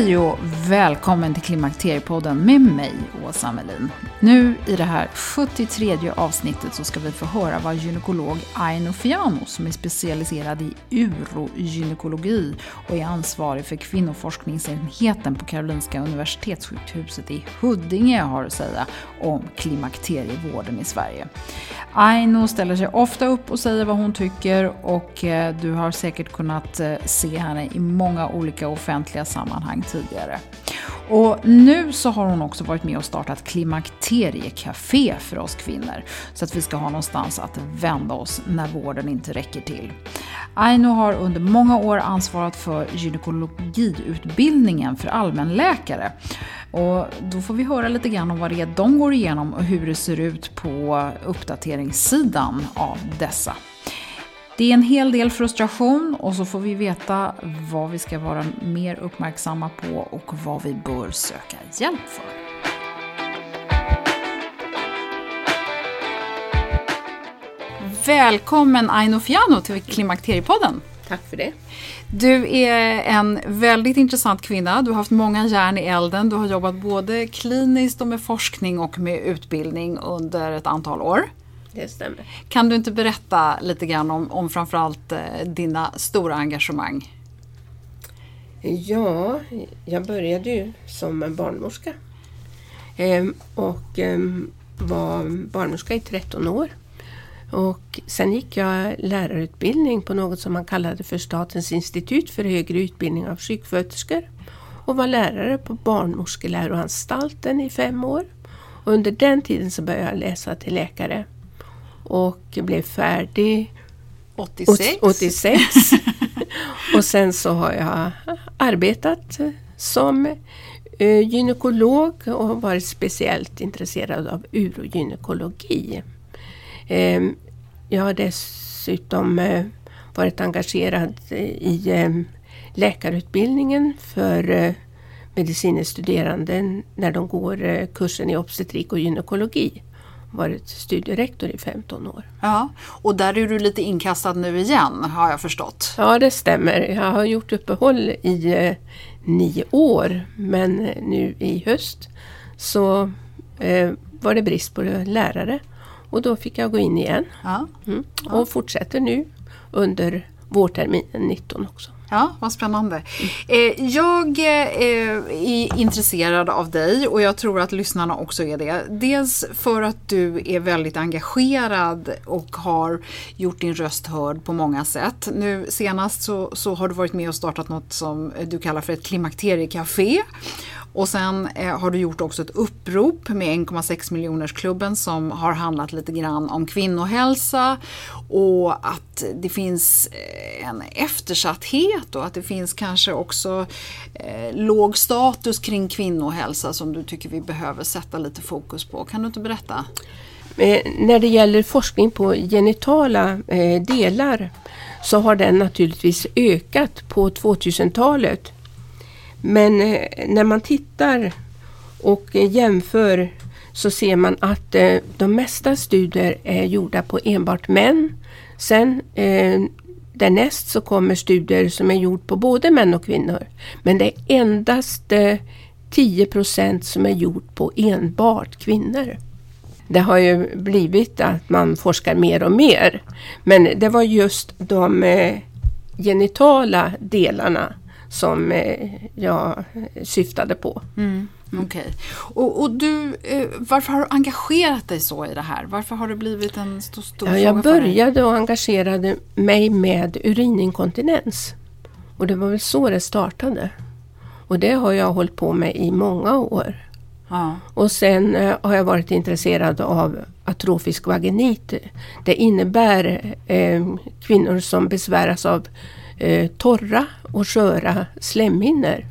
Hej och välkommen till Klimakteriepodden med mig, Åsa Melin. Nu i det här 73 avsnittet så ska vi få höra vad gynekolog Aino Fiano, som är specialiserad i urogynekologi och är ansvarig för kvinnoforskningsenheten på Karolinska Universitetssjukhuset i Huddinge, har att säga om klimakterievården i Sverige. Aino ställer sig ofta upp och säger vad hon tycker och eh, du har säkert kunnat eh, se henne i många olika offentliga sammanhang tidigare. Och nu så har hon också varit med och startat Klimakteriecafé för oss kvinnor så att vi ska ha någonstans att vända oss när vården inte räcker till. Aino har under många år ansvarat för gynekologiutbildningen för allmänläkare. Och då får vi höra lite grann om vad det är de går igenom och hur det ser ut på uppdateringssidan av dessa. Det är en hel del frustration och så får vi veta vad vi ska vara mer uppmärksamma på och vad vi bör söka hjälp för. Välkommen Aino Fiano till Klimakteriepodden. Tack för det. Du är en väldigt intressant kvinna. Du har haft många järn i elden. Du har jobbat både kliniskt och med forskning och med utbildning under ett antal år. Det stämmer. Kan du inte berätta lite grann om, om framförallt eh, dina stora engagemang? Ja, jag började ju som en barnmorska. Ehm, och ehm, var barnmorska i 13 år. Och sen gick jag lärarutbildning på något som man kallade för Statens institut för högre utbildning av sjuksköterskor. Och var lärare på barnmorskeläroanstalten i fem år. Och under den tiden så började jag läsa till läkare. Och blev färdig 86. 86. och sen så har jag arbetat som eh, gynekolog och varit speciellt intresserad av urogynekologi. Eh, jag har dessutom eh, varit engagerad i eh, läkarutbildningen för eh, medicine studerande när de går kursen i obstetrik och gynekologi varit studierektor i 15 år. Ja, och där är du lite inkastad nu igen har jag förstått. Ja, det stämmer. Jag har gjort uppehåll i eh, nio år men nu i höst så eh, var det brist på lärare och då fick jag gå in igen. Ja. Mm. Och fortsätter nu under vårterminen 19 också. Ja, vad spännande. Eh, jag eh, är intresserad av dig och jag tror att lyssnarna också är det. Dels för att du är väldigt engagerad och har gjort din röst hörd på många sätt. Nu senast så, så har du varit med och startat något som du kallar för ett klimakteriecafé. Och sen eh, har du gjort också ett upprop med 1,6 miljoners klubben som har handlat lite grann om kvinnohälsa och att det finns eh, en eftersatthet och att det finns kanske också eh, låg status kring kvinnohälsa som du tycker vi behöver sätta lite fokus på. Kan du inte berätta? Eh, när det gäller forskning på genitala eh, delar så har den naturligtvis ökat på 2000-talet. Men eh, när man tittar och jämför så ser man att eh, de mesta studier är gjorda på enbart män. Sen eh, därnäst så kommer studier som är gjorda på både män och kvinnor. Men det är endast 10 procent som är gjort på enbart kvinnor det har ju blivit att man forskar mer och mer. Men det var just de genitala delarna som eh, jag syftade på. Mm. Okej. Okay. Och, och, du, eh, varför har du engagerat dig så i det här? Varför har det blivit en stor, stor ja, Jag började och engagerade mig med urininkontinens. Och det var väl så det startade. Och det har jag hållit på med i många år. Ja. Och sen eh, har jag varit intresserad av atrofisk vaginit. Det innebär eh, kvinnor som besväras av eh, torra och sköra slemhinnor.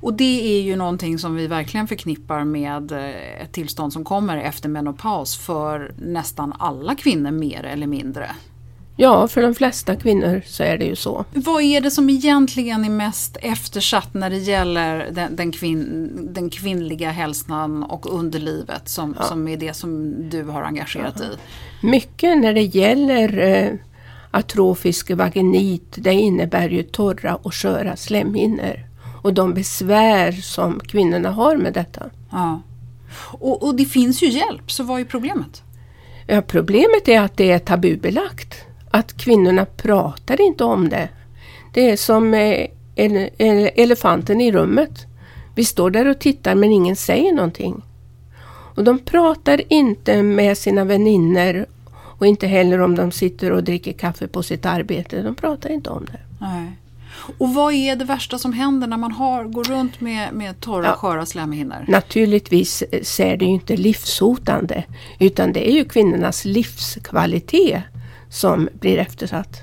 Och det är ju någonting som vi verkligen förknippar med eh, ett tillstånd som kommer efter menopaus för nästan alla kvinnor mer eller mindre. Ja, för de flesta kvinnor så är det ju så. Vad är det som egentligen är mest eftersatt när det gäller den, den, kvin, den kvinnliga hälsan och underlivet som, ja. som är det som du har engagerat dig i? Mycket när det gäller eh, atrofisk vaginit, det innebär ju torra och sköra slemhinnor. Och de besvär som kvinnorna har med detta. Ja. Och, och det finns ju hjälp, så vad är problemet? Ja, problemet är att det är tabubelagt att kvinnorna pratar inte om det. Det är som eh, elefanten i rummet. Vi står där och tittar men ingen säger någonting. Och de pratar inte med sina vänner och inte heller om de sitter och dricker kaffe på sitt arbete. De pratar inte om det. Nej. Och vad är det värsta som händer när man har, går runt med, med torra, ja, sköra slemhinnor? Naturligtvis så är det ju inte livshotande utan det är ju kvinnornas livskvalitet som blir eftersatt.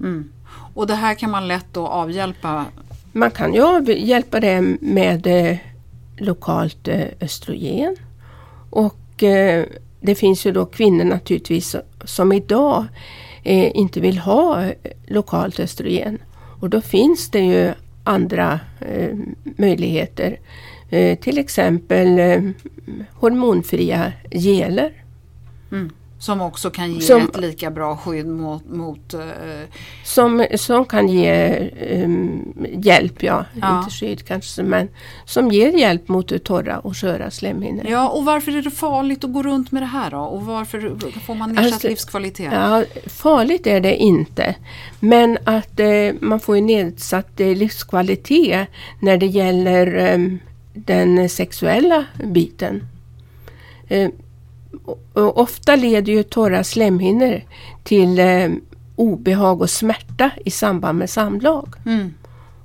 Mm. Och det här kan man lätt då avhjälpa? Man kan ju avhjälpa det med eh, lokalt eh, östrogen. Och eh, det finns ju då kvinnor naturligtvis som idag eh, inte vill ha eh, lokalt östrogen. Och då finns det ju andra eh, möjligheter. Eh, till exempel eh, hormonfria geler. Mm. Som också kan ge som, ett lika bra skydd mot... mot uh, som, som kan ge um, hjälp, ja. ja. Inte skydd kanske, men som ger hjälp mot torra och sköra slemhinnor. Ja, och varför är det farligt att gå runt med det här då? Och varför får man nedsatt alltså, livskvalitet? Ja, farligt är det inte. Men att uh, man får nedsatt uh, livskvalitet när det gäller um, den sexuella biten. Och ofta leder ju torra slemhinnor till eh, obehag och smärta i samband med samlag. Mm.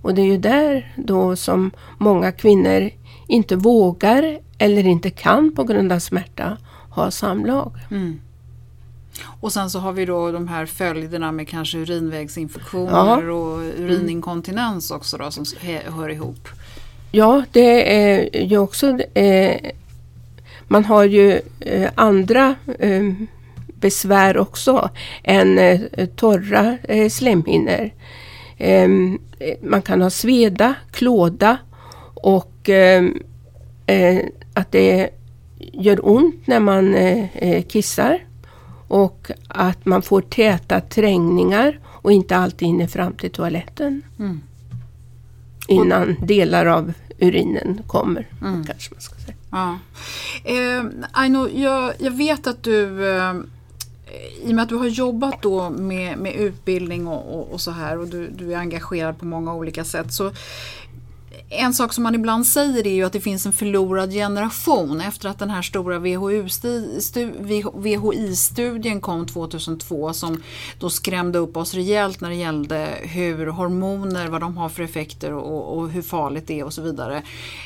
Och det är ju där då som många kvinnor inte vågar eller inte kan på grund av smärta ha samlag. Mm. Och sen så har vi då de här följderna med kanske urinvägsinfektioner ja. och urininkontinens också då som hör ihop. Ja, det är ju också eh, man har ju eh, andra eh, besvär också än eh, torra eh, slemhinnor. Ehm, man kan ha sveda, klåda och ehm, eh, att det gör ont när man eh, kissar. Och att man får täta trängningar och inte alltid hinner fram till toaletten. Mm. Innan delar av urinen kommer. Mm. Kanske man ska säga. Ja. Eh, Aino, jag, jag, vet att du eh, i och med att du har jobbat då med, med utbildning och, och, och så här och du, du, är engagerad på många olika sätt så en sak som man ibland säger är ju att det finns en förlorad generation efter att den här stora VHI-studien kom 2002 som då skrämde upp oss rejält när det gällde hur hormoner, vad de har för effekter och, och hur farligt det är och så vidare.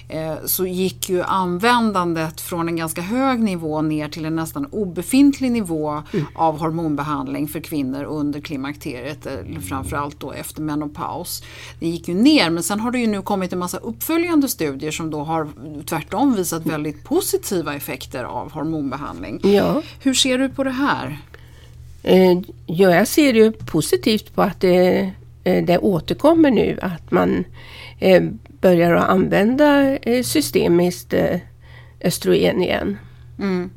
Eh, så gick ju användandet från en ganska hög nivå ner till en nästan obefintlig nivå mm. av hormonbehandling för kvinnor under klimakteriet, framförallt då efter menopaus. Det gick ju ner men sen har det ju nu kommit en massa uppföljande studier som då har tvärtom visat väldigt positiva effekter av hormonbehandling. Ja. Hur ser du på det här? Eh, ja, jag ser ju positivt på att det, eh, det återkommer nu att man eh, börjar att använda systemiskt östrogen igen. Mm.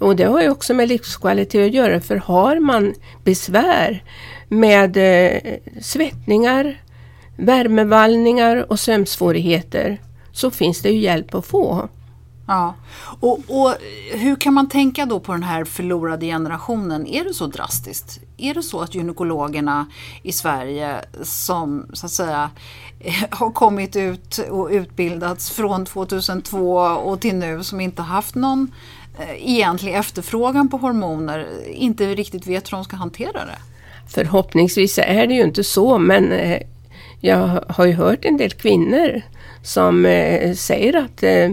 Och det har ju också med livskvalitet att göra för har man besvär med svettningar, värmevallningar och sömnsvårigheter så finns det ju hjälp att få. Ja, och, och, hur kan man tänka då på den här förlorade generationen? Är det så drastiskt? Är det så att gynekologerna i Sverige som så att säga har kommit ut och utbildats från 2002 och till nu som inte haft någon eh, egentlig efterfrågan på hormoner inte riktigt vet hur de ska hantera det? Förhoppningsvis är det ju inte så men eh, jag har ju hört en del kvinnor som eh, säger att eh,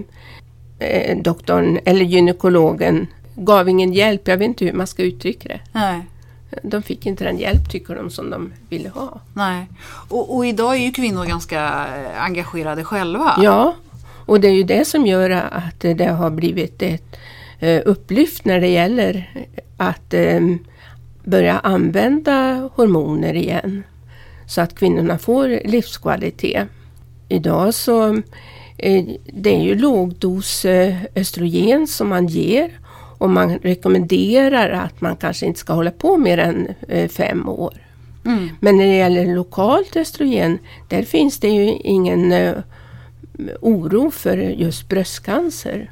eh, doktorn eller gynekologen gav ingen hjälp. Jag vet inte hur man ska uttrycka det. Nej. De fick inte den hjälp tycker de som de ville ha. Nej. Och, och idag är ju kvinnor ganska eh, engagerade själva. Ja, och det är ju det som gör att det har blivit ett uh, upplyft när det gäller att börja använda hormoner igen så att kvinnorna får livskvalitet. Idag så eh, det är ju lågdos eh, östrogen som man ger och man rekommenderar att man kanske inte ska hålla på mer än eh, fem år. Mm. Men när det gäller lokalt östrogen, där finns det ju ingen oro för just bröstcancer.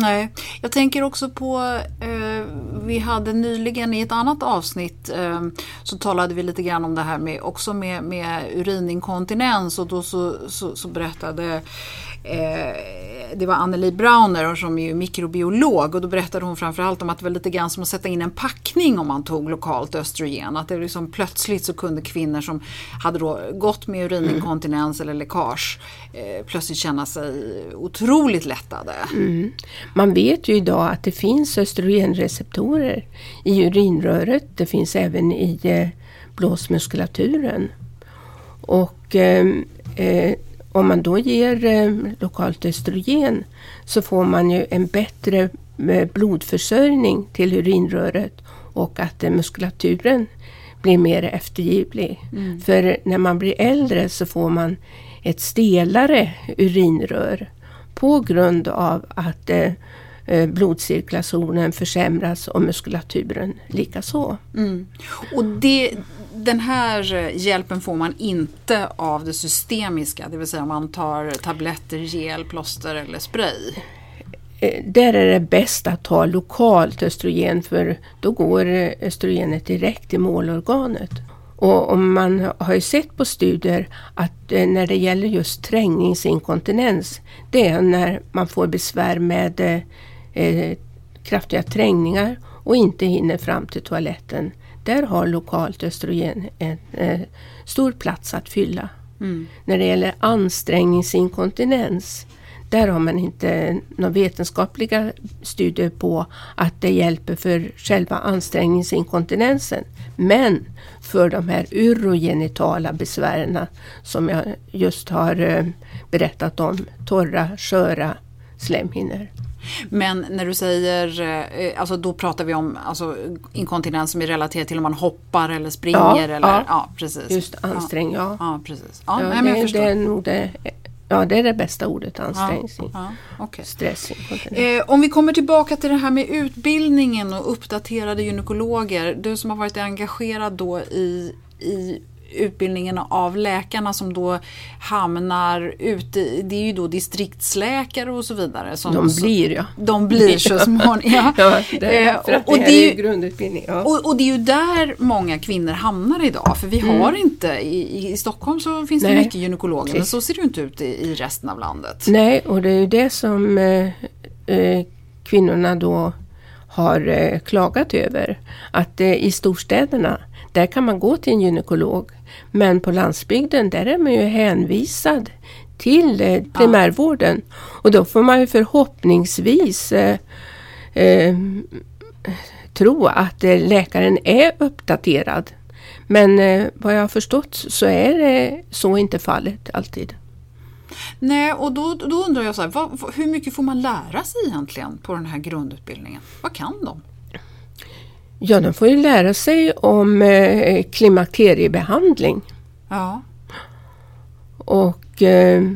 Nej, jag tänker också på, eh, vi hade nyligen i ett annat avsnitt eh, så talade vi lite grann om det här med också med, med urininkontinens och då så, så, så berättade eh, det var Anneli Brauner som är mikrobiolog och då berättade hon framförallt om att det var lite grann som att sätta in en packning om man tog lokalt östrogen. Att det liksom plötsligt så kunde kvinnor som hade då gått med urininkontinens eller läckage eh, plötsligt känna sig otroligt lättade. Mm. Man vet ju idag att det finns östrogenreceptorer i urinröret. Det finns även i eh, blåsmuskulaturen. Och ehm, eh, eh om man då ger eh, lokalt östrogen så får man ju en bättre eh, blodförsörjning till urinröret och att eh, muskulaturen blir mer eftergivlig. Mm. För när man blir äldre så får man ett stelare urinrör på grund av att eh, blodcirkulationen försämras och muskulaturen likaså. Mm. Och det, den här eh, hjälpen får man inte av det systemiska, det vill säga om man tar tabletter, gel, plåster eller spray. Eh, där är det bäst att ta lokalt östrogen för då går eh, östrogenet direkt till målorganet. Och, och man har ju sett på studier att när det gäller just trängningsinkontinens, det är när man får besvär med eh, eh kraftiga trängningar och inte hinner fram till toaletten där har lokalt östrogen en eh, stor plats att fylla. Mm. När det gäller ansträngningsinkontinens där har man inte några vetenskapliga studier på att det hjälper för själva ansträngningsinkontinensen. Men för de här urogenitala besvären som jag just har eh, berättat om, torra, sköra slemhinnor. Men när du säger, eh, alltså då pratar vi om alltså, inkontinens som är relaterad till om man hoppar eller springer. Ja, eller, ja. ja precis. Just ansträng, ja. Ja, precis. Ja, ja, det, det, är nog det, ja, det är det bästa ordet, ansträngning. Ja, ja, okay. Stress, eh, Om vi kommer tillbaka till det här med utbildningen och uppdaterade gynekologer. Du som har varit engagerad då i, i utbildningen av läkarna som då hamnar ute, det är ju då distriktsläkare och så vidare. Som, de blir ja. De blir så småningom. ja. ja, det, eh, för att och, det, är ju grundutbildning. Ja. Och, och, det är ju där många kvinnor hamnar idag. För vi mm. har inte, i, i Stockholm så finns Nej. det mycket gynekologer men så ser det inte ut i, i resten av landet. Nej, och det är ju det som eh, eh, kvinnorna då har eh, klagat över. Att eh, i storstäderna, där kan man gå till en gynekolog. Men på landsbygden, där är man ju hänvisad till eh, primärvården. Och då får man ju förhoppningsvis eh, eh, tro att eh, läkaren är uppdaterad. Men eh, vad jag har förstått så är det så inte fallet alltid. Nej, och då, då undrar jag så här, vad, hur mycket får man lära sig egentligen på den här grundutbildningen? Vad kan de? Ja, de får ju lära sig om eh, klimakteriebehandling. Ja. Och eh,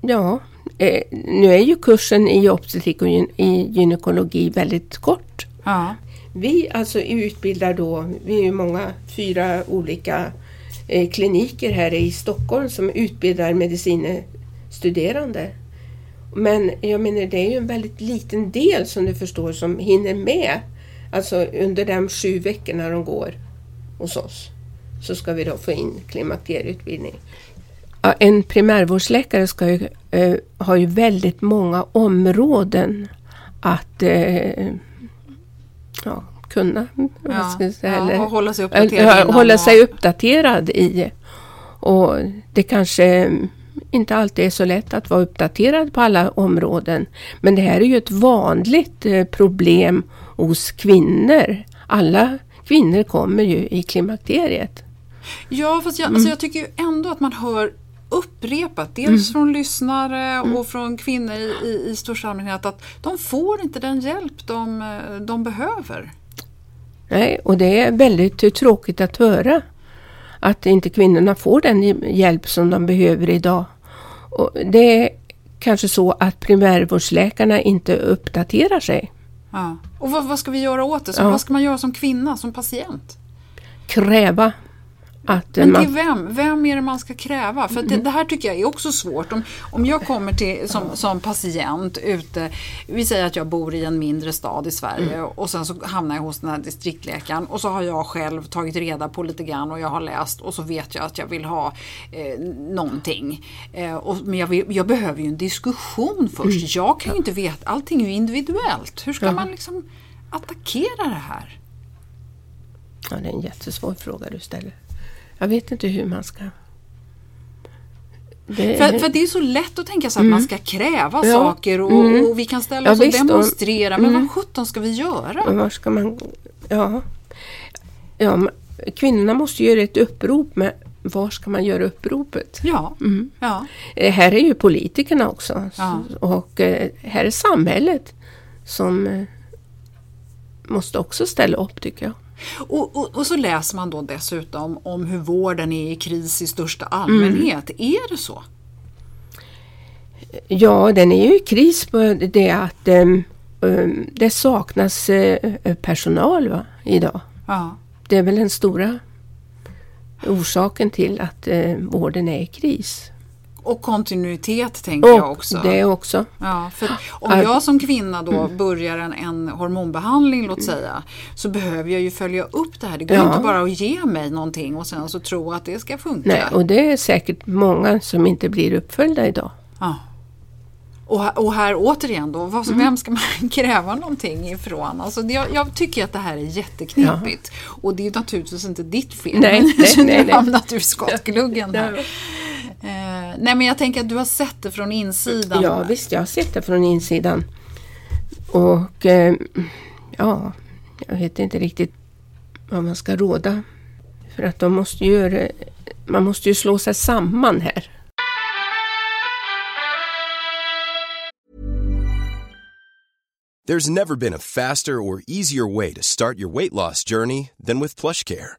ja, eh, nu är ju kursen i obstetrik och gyn i gynekologi väldigt kort. Ja. Vi alltså utbildar då, vi är ju många, fyra olika Eh, kliniker här i Stockholm som utbildar medicinstuderande. Men jag menar det är ju en väldigt liten del som du förstår som hinner med. Alltså under de sju veckorna de går hos oss så ska vi då få in klimakterieutbildning. En primärvårdsläkare ska ju, eh, har ju väldigt många områden att eh, ja, kunna. Ja, säga, eller, ja, hålla sig uppdaterad. hålla sig uppdaterad i. Och det kanske inte alltid är så lätt att vara uppdaterad på alla områden. Men det här är ju ett vanligt eh, hos kvinnor. Alla kvinnor kommer ju i klimakteriet. Ja, fast jag, mm. alltså jag tycker ändå att man hör upprepat, dels mm. från lyssnare mm. och från kvinnor i, i, i största allmänhet, att de får inte den hjälp de, de behöver. Nej, och det är väldigt tråkigt att höra att inte kvinnorna får den hjälp som de behöver idag. Och det är kanske så att primärvårdsläkarna inte uppdaterar sig. Ja. Och vad, vad ska vi göra åt det? Så ja. Vad ska man göra som kvinna, som patient? Kräva att Men till vem? Vem är det man ska kräva? För det, det, här tycker jag är också svårt. Om, om jag kommer till, som, som patient ute, vi säger att jag bor i en mindre stad i Sverige mm. och sen så hamnar jag hos den här distriktläkaren och så har jag själv tagit reda på lite grann och jag har läst och så vet jag att jag vill ha eh, någonting. Eh, och, men jag, vill, jag, behöver ju en diskussion först. Mm. Jag kan ju inte veta, allting är ju individuellt. Hur ska ja. man liksom attackera det här? Ja, det är en jättesvår fråga du ställer. Jag vet inte hur man ska... Det... För, för, det är så lätt att tänka sig att mm. man ska kräva ja. saker och, mm. och, vi kan ställa oss ja, och demonstrera. Men mm. vad sjutton ska vi göra? var ska man... Ja. ja, kvinnorna måste göra ett upprop med var ska man göra uppropet? Ja. Mm. ja. Eh, här är ju politikerna också ja. och eh, här är samhället som eh, måste också ställa upp tycker jag. Och, och, och, så läser man då dessutom om hur vården är i kris i största allmänhet. Mm. Är det så? Ja, den är ju i kris på det att um, det saknas uh, personal va, idag. Ja. Det är väl den stora orsaken till att uh, vården är i kris. Och kontinuitet tänker och jag också. det också. Ja, för om jag som kvinna då mm. börjar en, en hormonbehandling låt säga så behöver jag ju följa upp det här. Det går ja. inte bara att ge mig någonting och sen så tro att det ska funka. Nej, och det är säkert många som inte blir uppföljda idag. Ja. Och, och här återigen då, vad, mm. vem ska man kräva någonting ifrån? Alltså det, jag, jag, tycker att det här är jätteknepigt. Ja. Och det är naturligtvis inte ditt fel. Nej, nej, nej, nej. Du hamnat ur skottgluggen här. Eh, nej men jag tänker att du har sett det från insidan. Ja visst, jag har sett det från insidan. Och eh, ja, jag vet inte riktigt vad man ska råda. För att de måste ju, man måste ju slå sig samman här. There's never been a faster or easier way to start your weight loss journey than with plush care.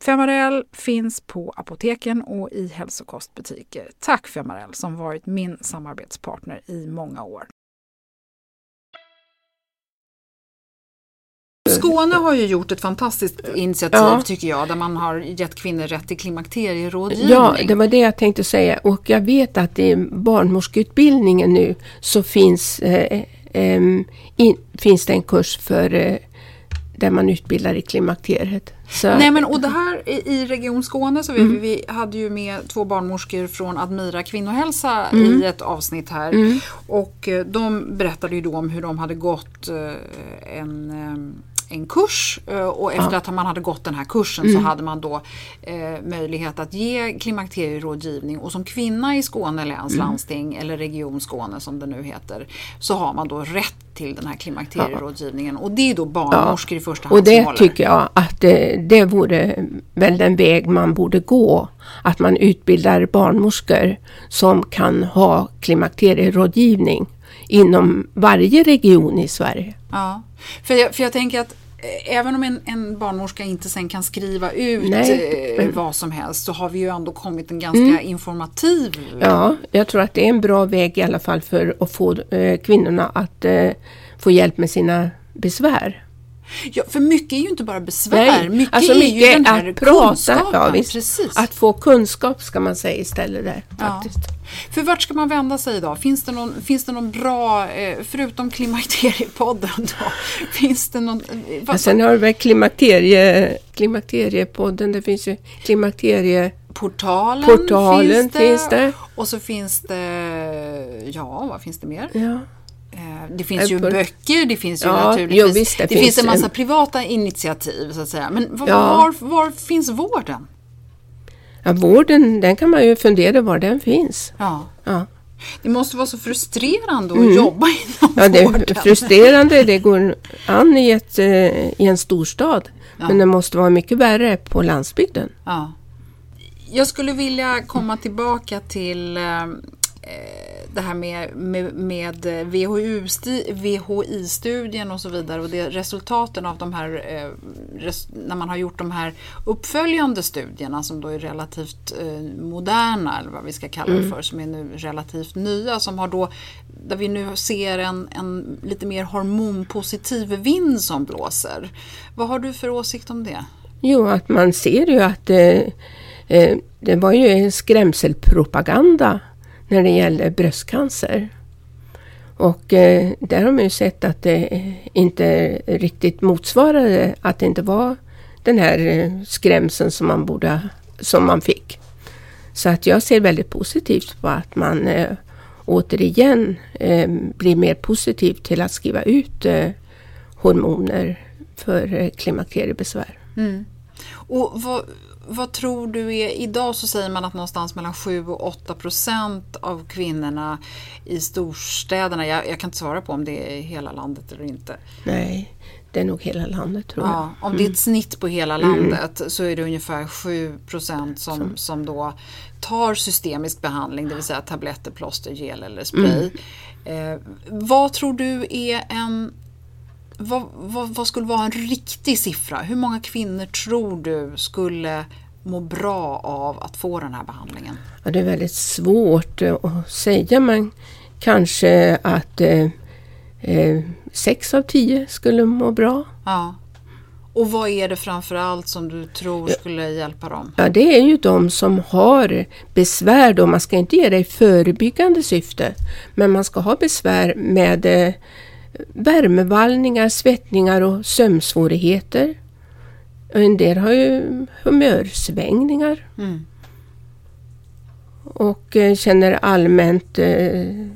Femarel finns på apoteken och i hälsokostbutiker. Tack Femarel som varit min samarbetspartner i många år. Skåne har ju gjort ett fantastiskt initiativ Ja. tycker jag, där man har gett kvinnor rätt till klimakterierådgivning. Ja, det var det jag tänkte säga. Och jag vet att i barnmorskeutbildningen nu så finns, eh, em, in, finns det en kurs för eh, där man utbildar i klimakteriet. Så, Nej men och det här i Region Skåne så Mm. vi, vi hade ju med två barnmorskor från Admira kvinnohälsa Mm. i ett avsnitt här. Och eh, de berättade ju då om hur de hade gått eh, en eh, en kurs eh, och efter att man hade gått den här kursen Mm. så hade man då eh, möjlighet att ge klimakterierådgivning. Och som kvinna i Skåne läns Mm. landsting eller Region Skåne som det nu heter så har man då rätt till den här klimakterierådgivningen. Och det är då barnmorskor i första hand och det tycker jag att eh, det vore väl den väg man borde gå. Att man utbildar barnmorskor som kan ha klimakterierådgivning inom varje region i Sverige. Ja, för jag, för jag tänker att eh, även om en, en barnmorska inte sen kan skriva ut Nej. eh, vad som helst så har vi ju ändå kommit en ganska informativ... Ja, jag tror att det är en bra väg i alla fall för att få eh, kvinnorna att eh, få hjälp med sina besvär. Ja, för mycket är ju inte bara besvär, Nej, mycket alltså är ju mycket den här att prata. kunskapen. Ja, visst. Precis. Att få kunskap ska man säga istället där. Ja. För vart ska man vända sig idag? Finns det någon, finns det någon bra, eh, förutom Klimakteriepodden då, finns det någon... eh, vad- Men sen har du väl klimakterie, klimakteriepodden, det finns ju klimakterie... Portalen, Portalen finns, det, finns det. Och så finns det, ja vad finns det mer? Ja. Eh, Det finns ju Apple. böcker, det finns ju Ja, naturligtvis, jo, visst, det det finns, finns en massa en- privata initiativ så att säga. Men var, Ja. var, var finns vården? ja, vården, den kan man ju fundera var den finns. Ja. Ja. Det måste vara så frustrerande att jobba inom Mm. Ja, det vården. frustrerande, det går an i, ett, eh, i en storstad. Men det måste vara mycket värre på landsbygden. Ja. Jag skulle vilja komma tillbaka till eh, det här med, med, med VHI-studien och så vidare och det resultaten av de här, eh, res, när man har gjort de här uppföljande studierna som då är relativt eh, moderna, eller vad vi ska kalla det för, som är nu relativt nya, som har då, där vi nu ser en, en lite mer hormonpositiv vind som blåser. Vad har du för åsikt om det? Jo, att man ser ju att eh, eh, det var ju en skrämselpropaganda när det gäller bröstcancer. Och eh, där har man ju sett att det inte riktigt motsvarade, att det inte var den här eh, skrämseln som man, borde, som man fick. Så att jag ser väldigt positivt på att man eh, återigen eh, blir mer positiv till att skriva ut eh, hormoner för eh, klimakteriebesvär. Mm. Och vad, vad tror du är, idag så säger man att någonstans mellan 7 och 8 procent av kvinnorna i storstäderna, jag, jag, kan inte svara på om det är hela landet eller inte. Nej, det är nog hela landet tror jag. Ja, om det är ett mm. snitt på hela mm. landet mm. så är det ungefär 7 procent som, som då tar systemisk behandling, det vill säga tabletter, plåster, gel eller spray. Mm. Eh, vad tror du är en vad, vad, vad, skulle vara en riktig siffra? Hur många kvinnor tror du skulle må bra av att få den här behandlingen? Ja, det är väldigt svårt att säga men kanske att eh, eh, sex av tio skulle må bra. Ja. Och vad är det framförallt som du tror skulle hjälpa dem? Ja, det är ju de som har besvär då. Man ska inte ge det i förebyggande syfte. Men man ska ha besvär med eh, värmevallningar, svettningar och sömnsvårigheter. En del har ju humörsvängningar. Mm. Och eh, känner allmänt eh,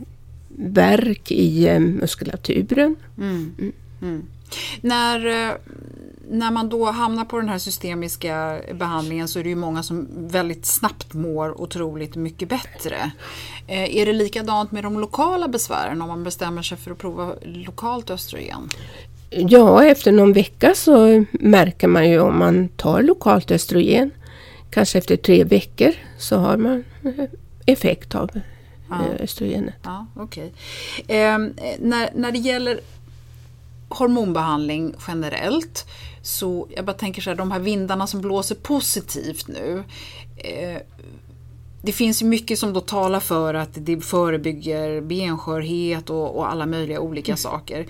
värk i eh, muskulaturen. Mm. Mm. mm. När, eh, när man då hamnar på den här systemiska behandlingen så är det ju många som väldigt snabbt mår otroligt mycket bättre. Eh, är det likadant med de lokala besvären om man bestämmer sig för att prova lokalt östrogen? Ja, efter någon vecka så märker man ju om man tar lokalt östrogen. Kanske efter tre veckor så har man eh, effekt av ja. östrogenet. Ja, okay. Eh, när, när det gäller hormonbehandling generellt så jag bara tänker så här, de här vindarna som blåser positivt nu. Eh, det finns mycket som då talar för att det förebygger benskörhet och, och alla möjliga olika mm. saker.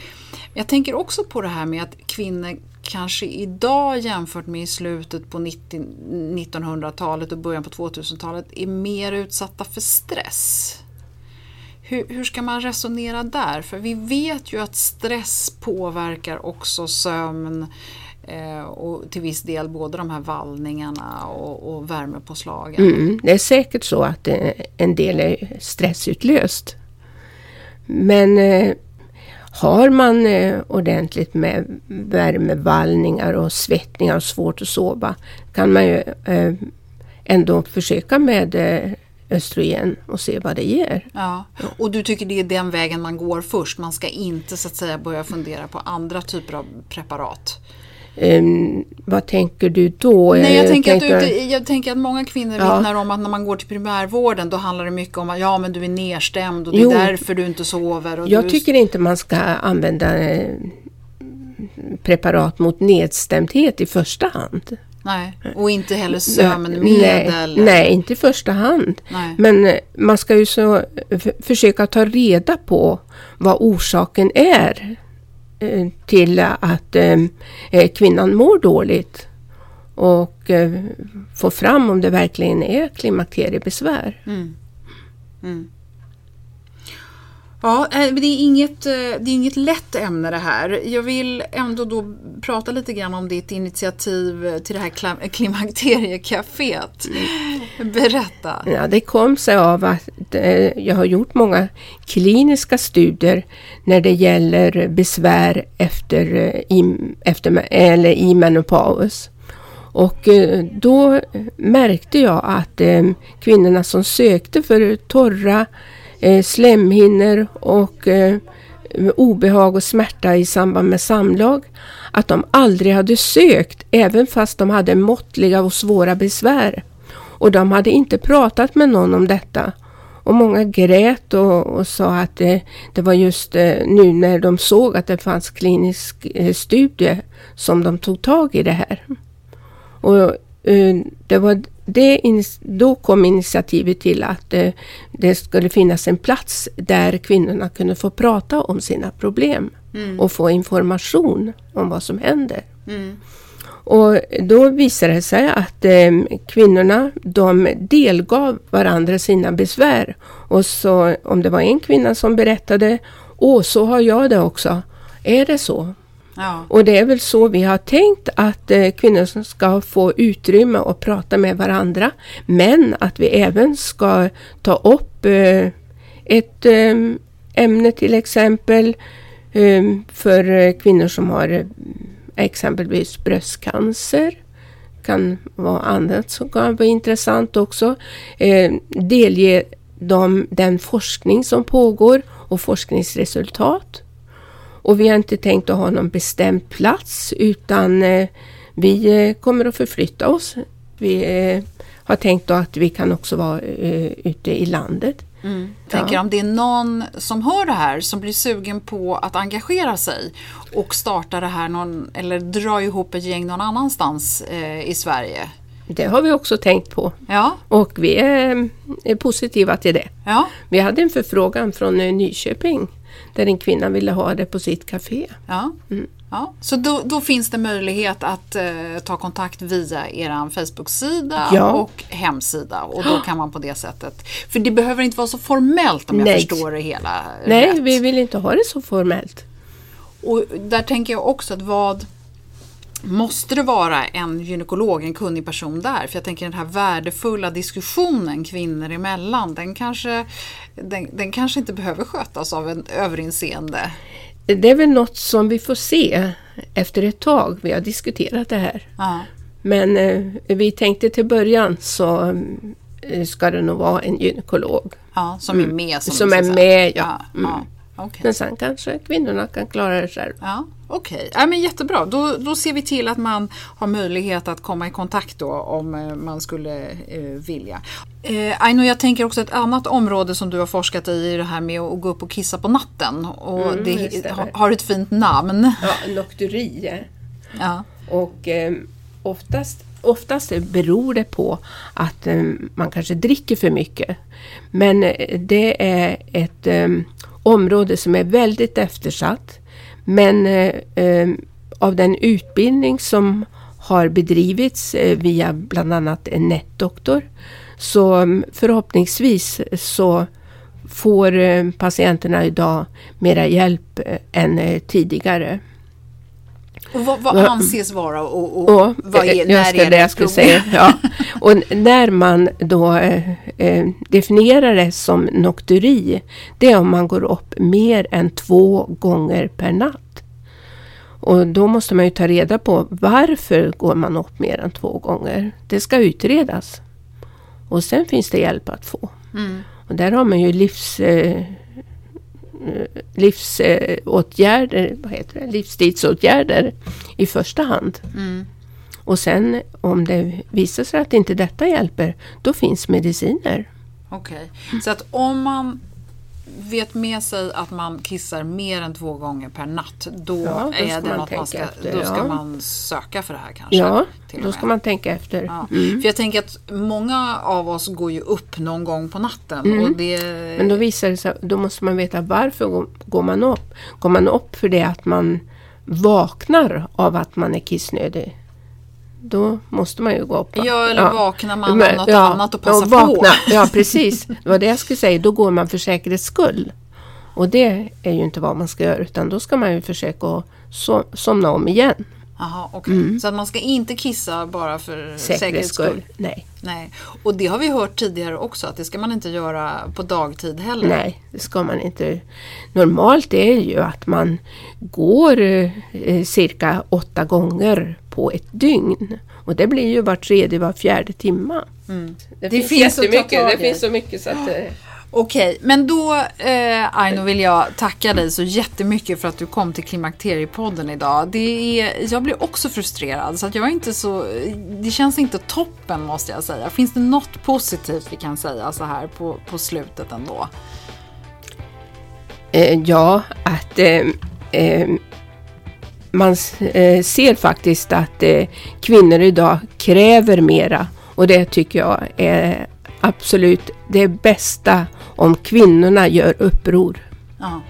Jag tänker också på det här med att kvinnor kanske idag jämfört med i slutet på 1900-talet och början på 2000-talet är mer utsatta för stress. Hur, hur, ska man resonera där? För vi vet ju att stress påverkar också sömn eh, och till viss del både de här vallningarna och, och värmepåslagen. Mm, mm, det är säkert så att eh, en del är stressutlöst. Men eh, har man eh, ordentligt med värmevallningar och svettningar och svårt att sova kan man ju eh, ändå försöka med eh, östrogen och se vad det ger. Ja. Och du tycker det är den vägen man går först? Man ska inte så att säga börja fundera på andra typer av preparat? Um, vad tänker du då? Nej, jag, tänker tänker... Att, jag tänker att många kvinnor ja. vittnar om att när man går till primärvården då handlar det mycket om att ja, men du är nedstämd och det är jo, därför du inte sover. jag du... tycker inte man ska använda eh, preparat mot nedstämdhet i första hand. Nej, och inte heller sömnmedel? Nej, nej, inte i första hand. Nej. Men eh, man ska ju så försöka ta reda på vad orsaken är eh, till att eh, kvinnan mår dåligt. Och få fram om det verkligen är klimakteriebesvär. Mm. Mm. Ja, eh, det är, inget, eh, det är inget lätt ämne det här. Jag vill ändå då prata lite grann om ditt initiativ till det här klimakteriecaféet. Mm. Berätta. Ja, det kom sig av att eh, jag har gjort många kliniska studier när det gäller besvär efter, efter eller i menopaus. Och då märkte jag att kvinnorna som sökte för torra eh, slemhinnor och eh, obehag och smärta i samband med samlag. Att de aldrig hade sökt även fast de hade måttliga och svåra besvär. Och de hade inte pratat med någon om detta. Och många grät och, och sa att det, det var just eh, nu när de såg att det fanns klinisk eh, studie som de tog tag i det här. Och eh, det var det, då kom initiativet till att eh, det skulle finnas en plats där kvinnorna kunde få prata om sina problem mm. och få information om vad som händer. Mm. Och då visade det sig att eh, kvinnorna de delgav varandra sina besvär. Och så om det var en kvinna som berättade, åh så har jag det också. Är det så? Ja. Och det är väl så vi har tänkt att eh, kvinnor ska få utrymme att prata med varandra. Men att vi även ska ta upp eh, ett eh, ämne till exempel eh, för eh, kvinnor som har eh, exempelvis bröstcancer. kan vara annat som kan vara intressant också. Eh, delge dem den forskning som pågår och forskningsresultat. Och vi har inte tänkt att ha någon bestämd plats utan eh, vi eh, kommer att förflytta oss. Vi eh, har tänkt att vi kan också vara ute i landet. Mm. Tänker ja. om det är någon som hör det här som blir sugen på att engagera sig och starta det här någon, eller dra ihop ett gäng någon annanstans eh, i Sverige. Det har vi också tänkt på. Ja. Och vi är, är positiva till det. Ja. Vi hade en förfrågan från Nyköping där en kvinna ville ha det på sitt café. Ja. Mm. Ja, så då, då, finns det möjlighet att eh, ta kontakt via er Facebook-sida ja. och hemsida och då kan man på det sättet. För det behöver inte vara så formellt om jag Nej. förstår det hela Nej, rätt. vi vill inte ha det så formellt. Och där tänker jag också att vad Måste det vara en gynekolog, en kunnig person där? För jag tänker den här värdefulla diskussionen kvinnor emellan, den kanske, den, den kanske inte behöver skötas av en överinseende. Det är väl något som vi får se efter ett tag. Vi har diskuterat det här. Ja. Men eh, vi tänkte till början så eh, ska det nog vara en gynekolog. Ja, som är med. Som, som är med, ja. ja, mm. Okay. Men sen kanske kvinnorna kan klara det själv. Ja, Okej, okay. ja, men jättebra. Då, då ser vi till att man har möjlighet att komma i kontakt då om eh, man skulle eh, vilja. Eh, Aino, jag tänker också ett annat område som du har forskat i är det här med att gå upp och kissa på natten. Och mm, det, det har ett fint namn. Ja, nocturi. Ja. Och eh, oftast oftast beror det på att um, man kanske dricker för mycket. Men det är ett område som är väldigt eftersatt. Men eh, eh, av den utbildning som har bedrivits eh, via bland annat en nätdoktor så mm, förhoppningsvis eh, så får eh, patienterna idag mera hjälp än tidigare. Och vad, vad anses vara och, och, och vad är, när ska är det jag skulle säga, ja. Och när man då eh, definierar det som nokturi, det är om man går upp mer än två gånger per natt. Och då måste man ju ta reda på varför går man upp mer än två gånger. Det ska utredas. Och sen finns det hjälp att få. Mm. Och där har man ju livs... Eh, livsåtgärder, vad heter det, livstidsåtgärder i första hand. Mm. Och sen om det visar sig att inte detta hjälper, då finns mediciner. Okej, okay. så att om man vet med sig att man kissar mer än två gånger per natt, då, ja, då är det något man ska, efter, då ska man söka för det här kanske? Ja, då ska man tänka efter. Ja. Mm. För jag tänker att många av oss går ju upp någon gång på natten. Mm. Och det... Men då visar det sig, då måste man veta varför går man upp? Går man upp för det att man vaknar av att man är kissnödig? Då måste man ju gå upp. Ja, eller ja. vaknar man av något ja, annat och passar vakna. på. Ja, precis. Det var det jag skulle säga. Då går man för säkerhets skull. Och det är ju inte vad man ska göra utan då ska man ju försöka so somna om igen. Aha, okay. Mm. Så att man ska inte kissa bara för säkerhets skull? Nej. Nej. Och det har vi hört tidigare också att det ska man inte göra på dagtid heller? Nej, det ska man inte. Normalt är ju att man går eh, cirka åtta gånger på ett dygn. Och det blir ju var tredje, var fjärde timma. Mm. Det, det, finns, finns jättemycket, det finns så mycket så att... Eh, Okej, men då eh, Aino vill jag tacka dig så jättemycket för att du kom till Klimakteriepodden idag. Det är, jag blir också frustrerad så att jag är inte så, det känns inte toppen måste jag säga. Finns det något positivt vi kan säga så här på, på slutet ändå? Eh, ja, att eh, eh man eh, ser faktiskt att eh, kvinnor idag kräver mera och det tycker jag är absolut det bästa om kvinnorna gör uppror. Ja.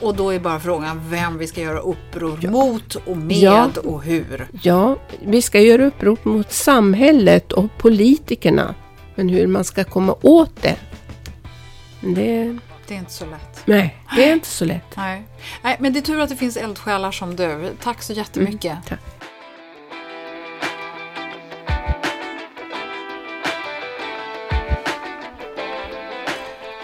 Och då är bara frågan vem vi ska göra uppror ja. mot och med ja. och hur. Ja, vi ska göra uppror mot samhället och politikerna. Men hur man ska komma åt det, Det, Det är inte så lätt. nej, det är inte så lätt. Nej. Nej, men det är tur att det finns eldsjälar som du. Tack så jättemycket. tack.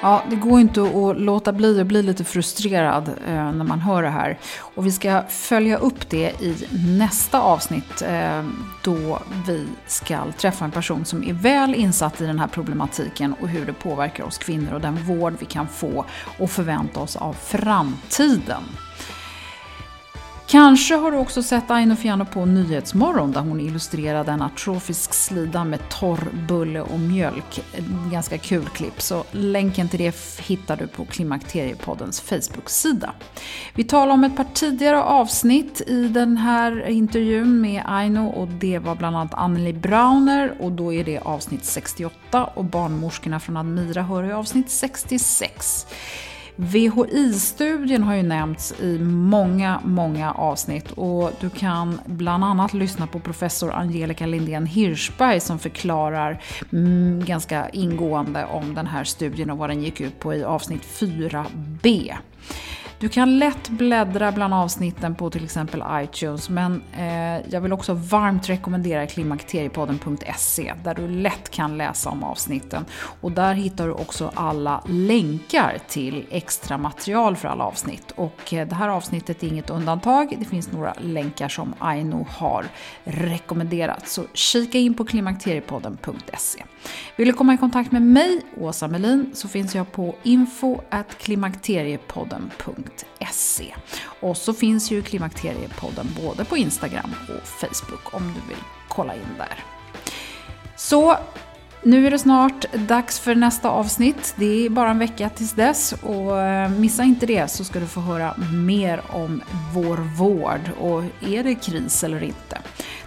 Ja, det går inte att låta bli att bli lite frustrerad eh, när man hör det här. Och vi ska följa upp det i nästa avsnitt eh, då vi ska träffa en person som är väl insatt i den här problematiken och hur det påverkar oss kvinnor och den vård vi kan få och förvänta oss av framtiden. Kanske har du också sett Aino Fiano på Nyhetsmorgon där hon illustrerade en atrofisk slida med torr bulle och mjölk. Ganska kul klipp, så länken till det hittar du på Klimakteriepoddens Facebook-sida. Vi talar om ett par tidigare avsnitt i den här intervjun med Aino och det var bland annat Anneli Brauner och då är det avsnitt 68 och barnmorskorna från Admira hör i avsnitt 66. VHI-studien har ju nämnts i många, många avsnitt och du kan bland annat lyssna på professor Angelica Lindén Hirschberg som förklarar mm, ganska ingående om den här studien och vad den gick ut på i avsnitt 4b. Du kan lätt bläddra bland avsnitten på till exempel iTunes men eh, jag vill också varmt rekommendera klimakteriepodden.se där du lätt kan läsa om avsnitten. Och där hittar du också alla länkar till extra material för alla avsnitt. Och eh, det här avsnittet är inget undantag. Det finns några länkar som Aino har rekommenderat. Så kika in på klimakteriepodden.se. Vill du komma i kontakt med mig, Åsa Melin, så finns jag på info klimakteriepodden.se. Och så finns ju Klimakteriepodden både på Instagram och Facebook om du vill kolla in där. Så nu är det snart dags för nästa avsnitt. Det är bara en vecka tills dess och eh, missa inte det så ska du få höra mer om vår vård och är det kris eller inte.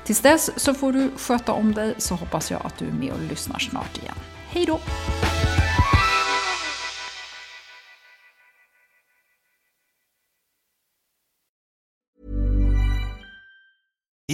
Tills dess så får du sköta om dig så hoppas jag att du är med och lyssnar snart igen. Hej då!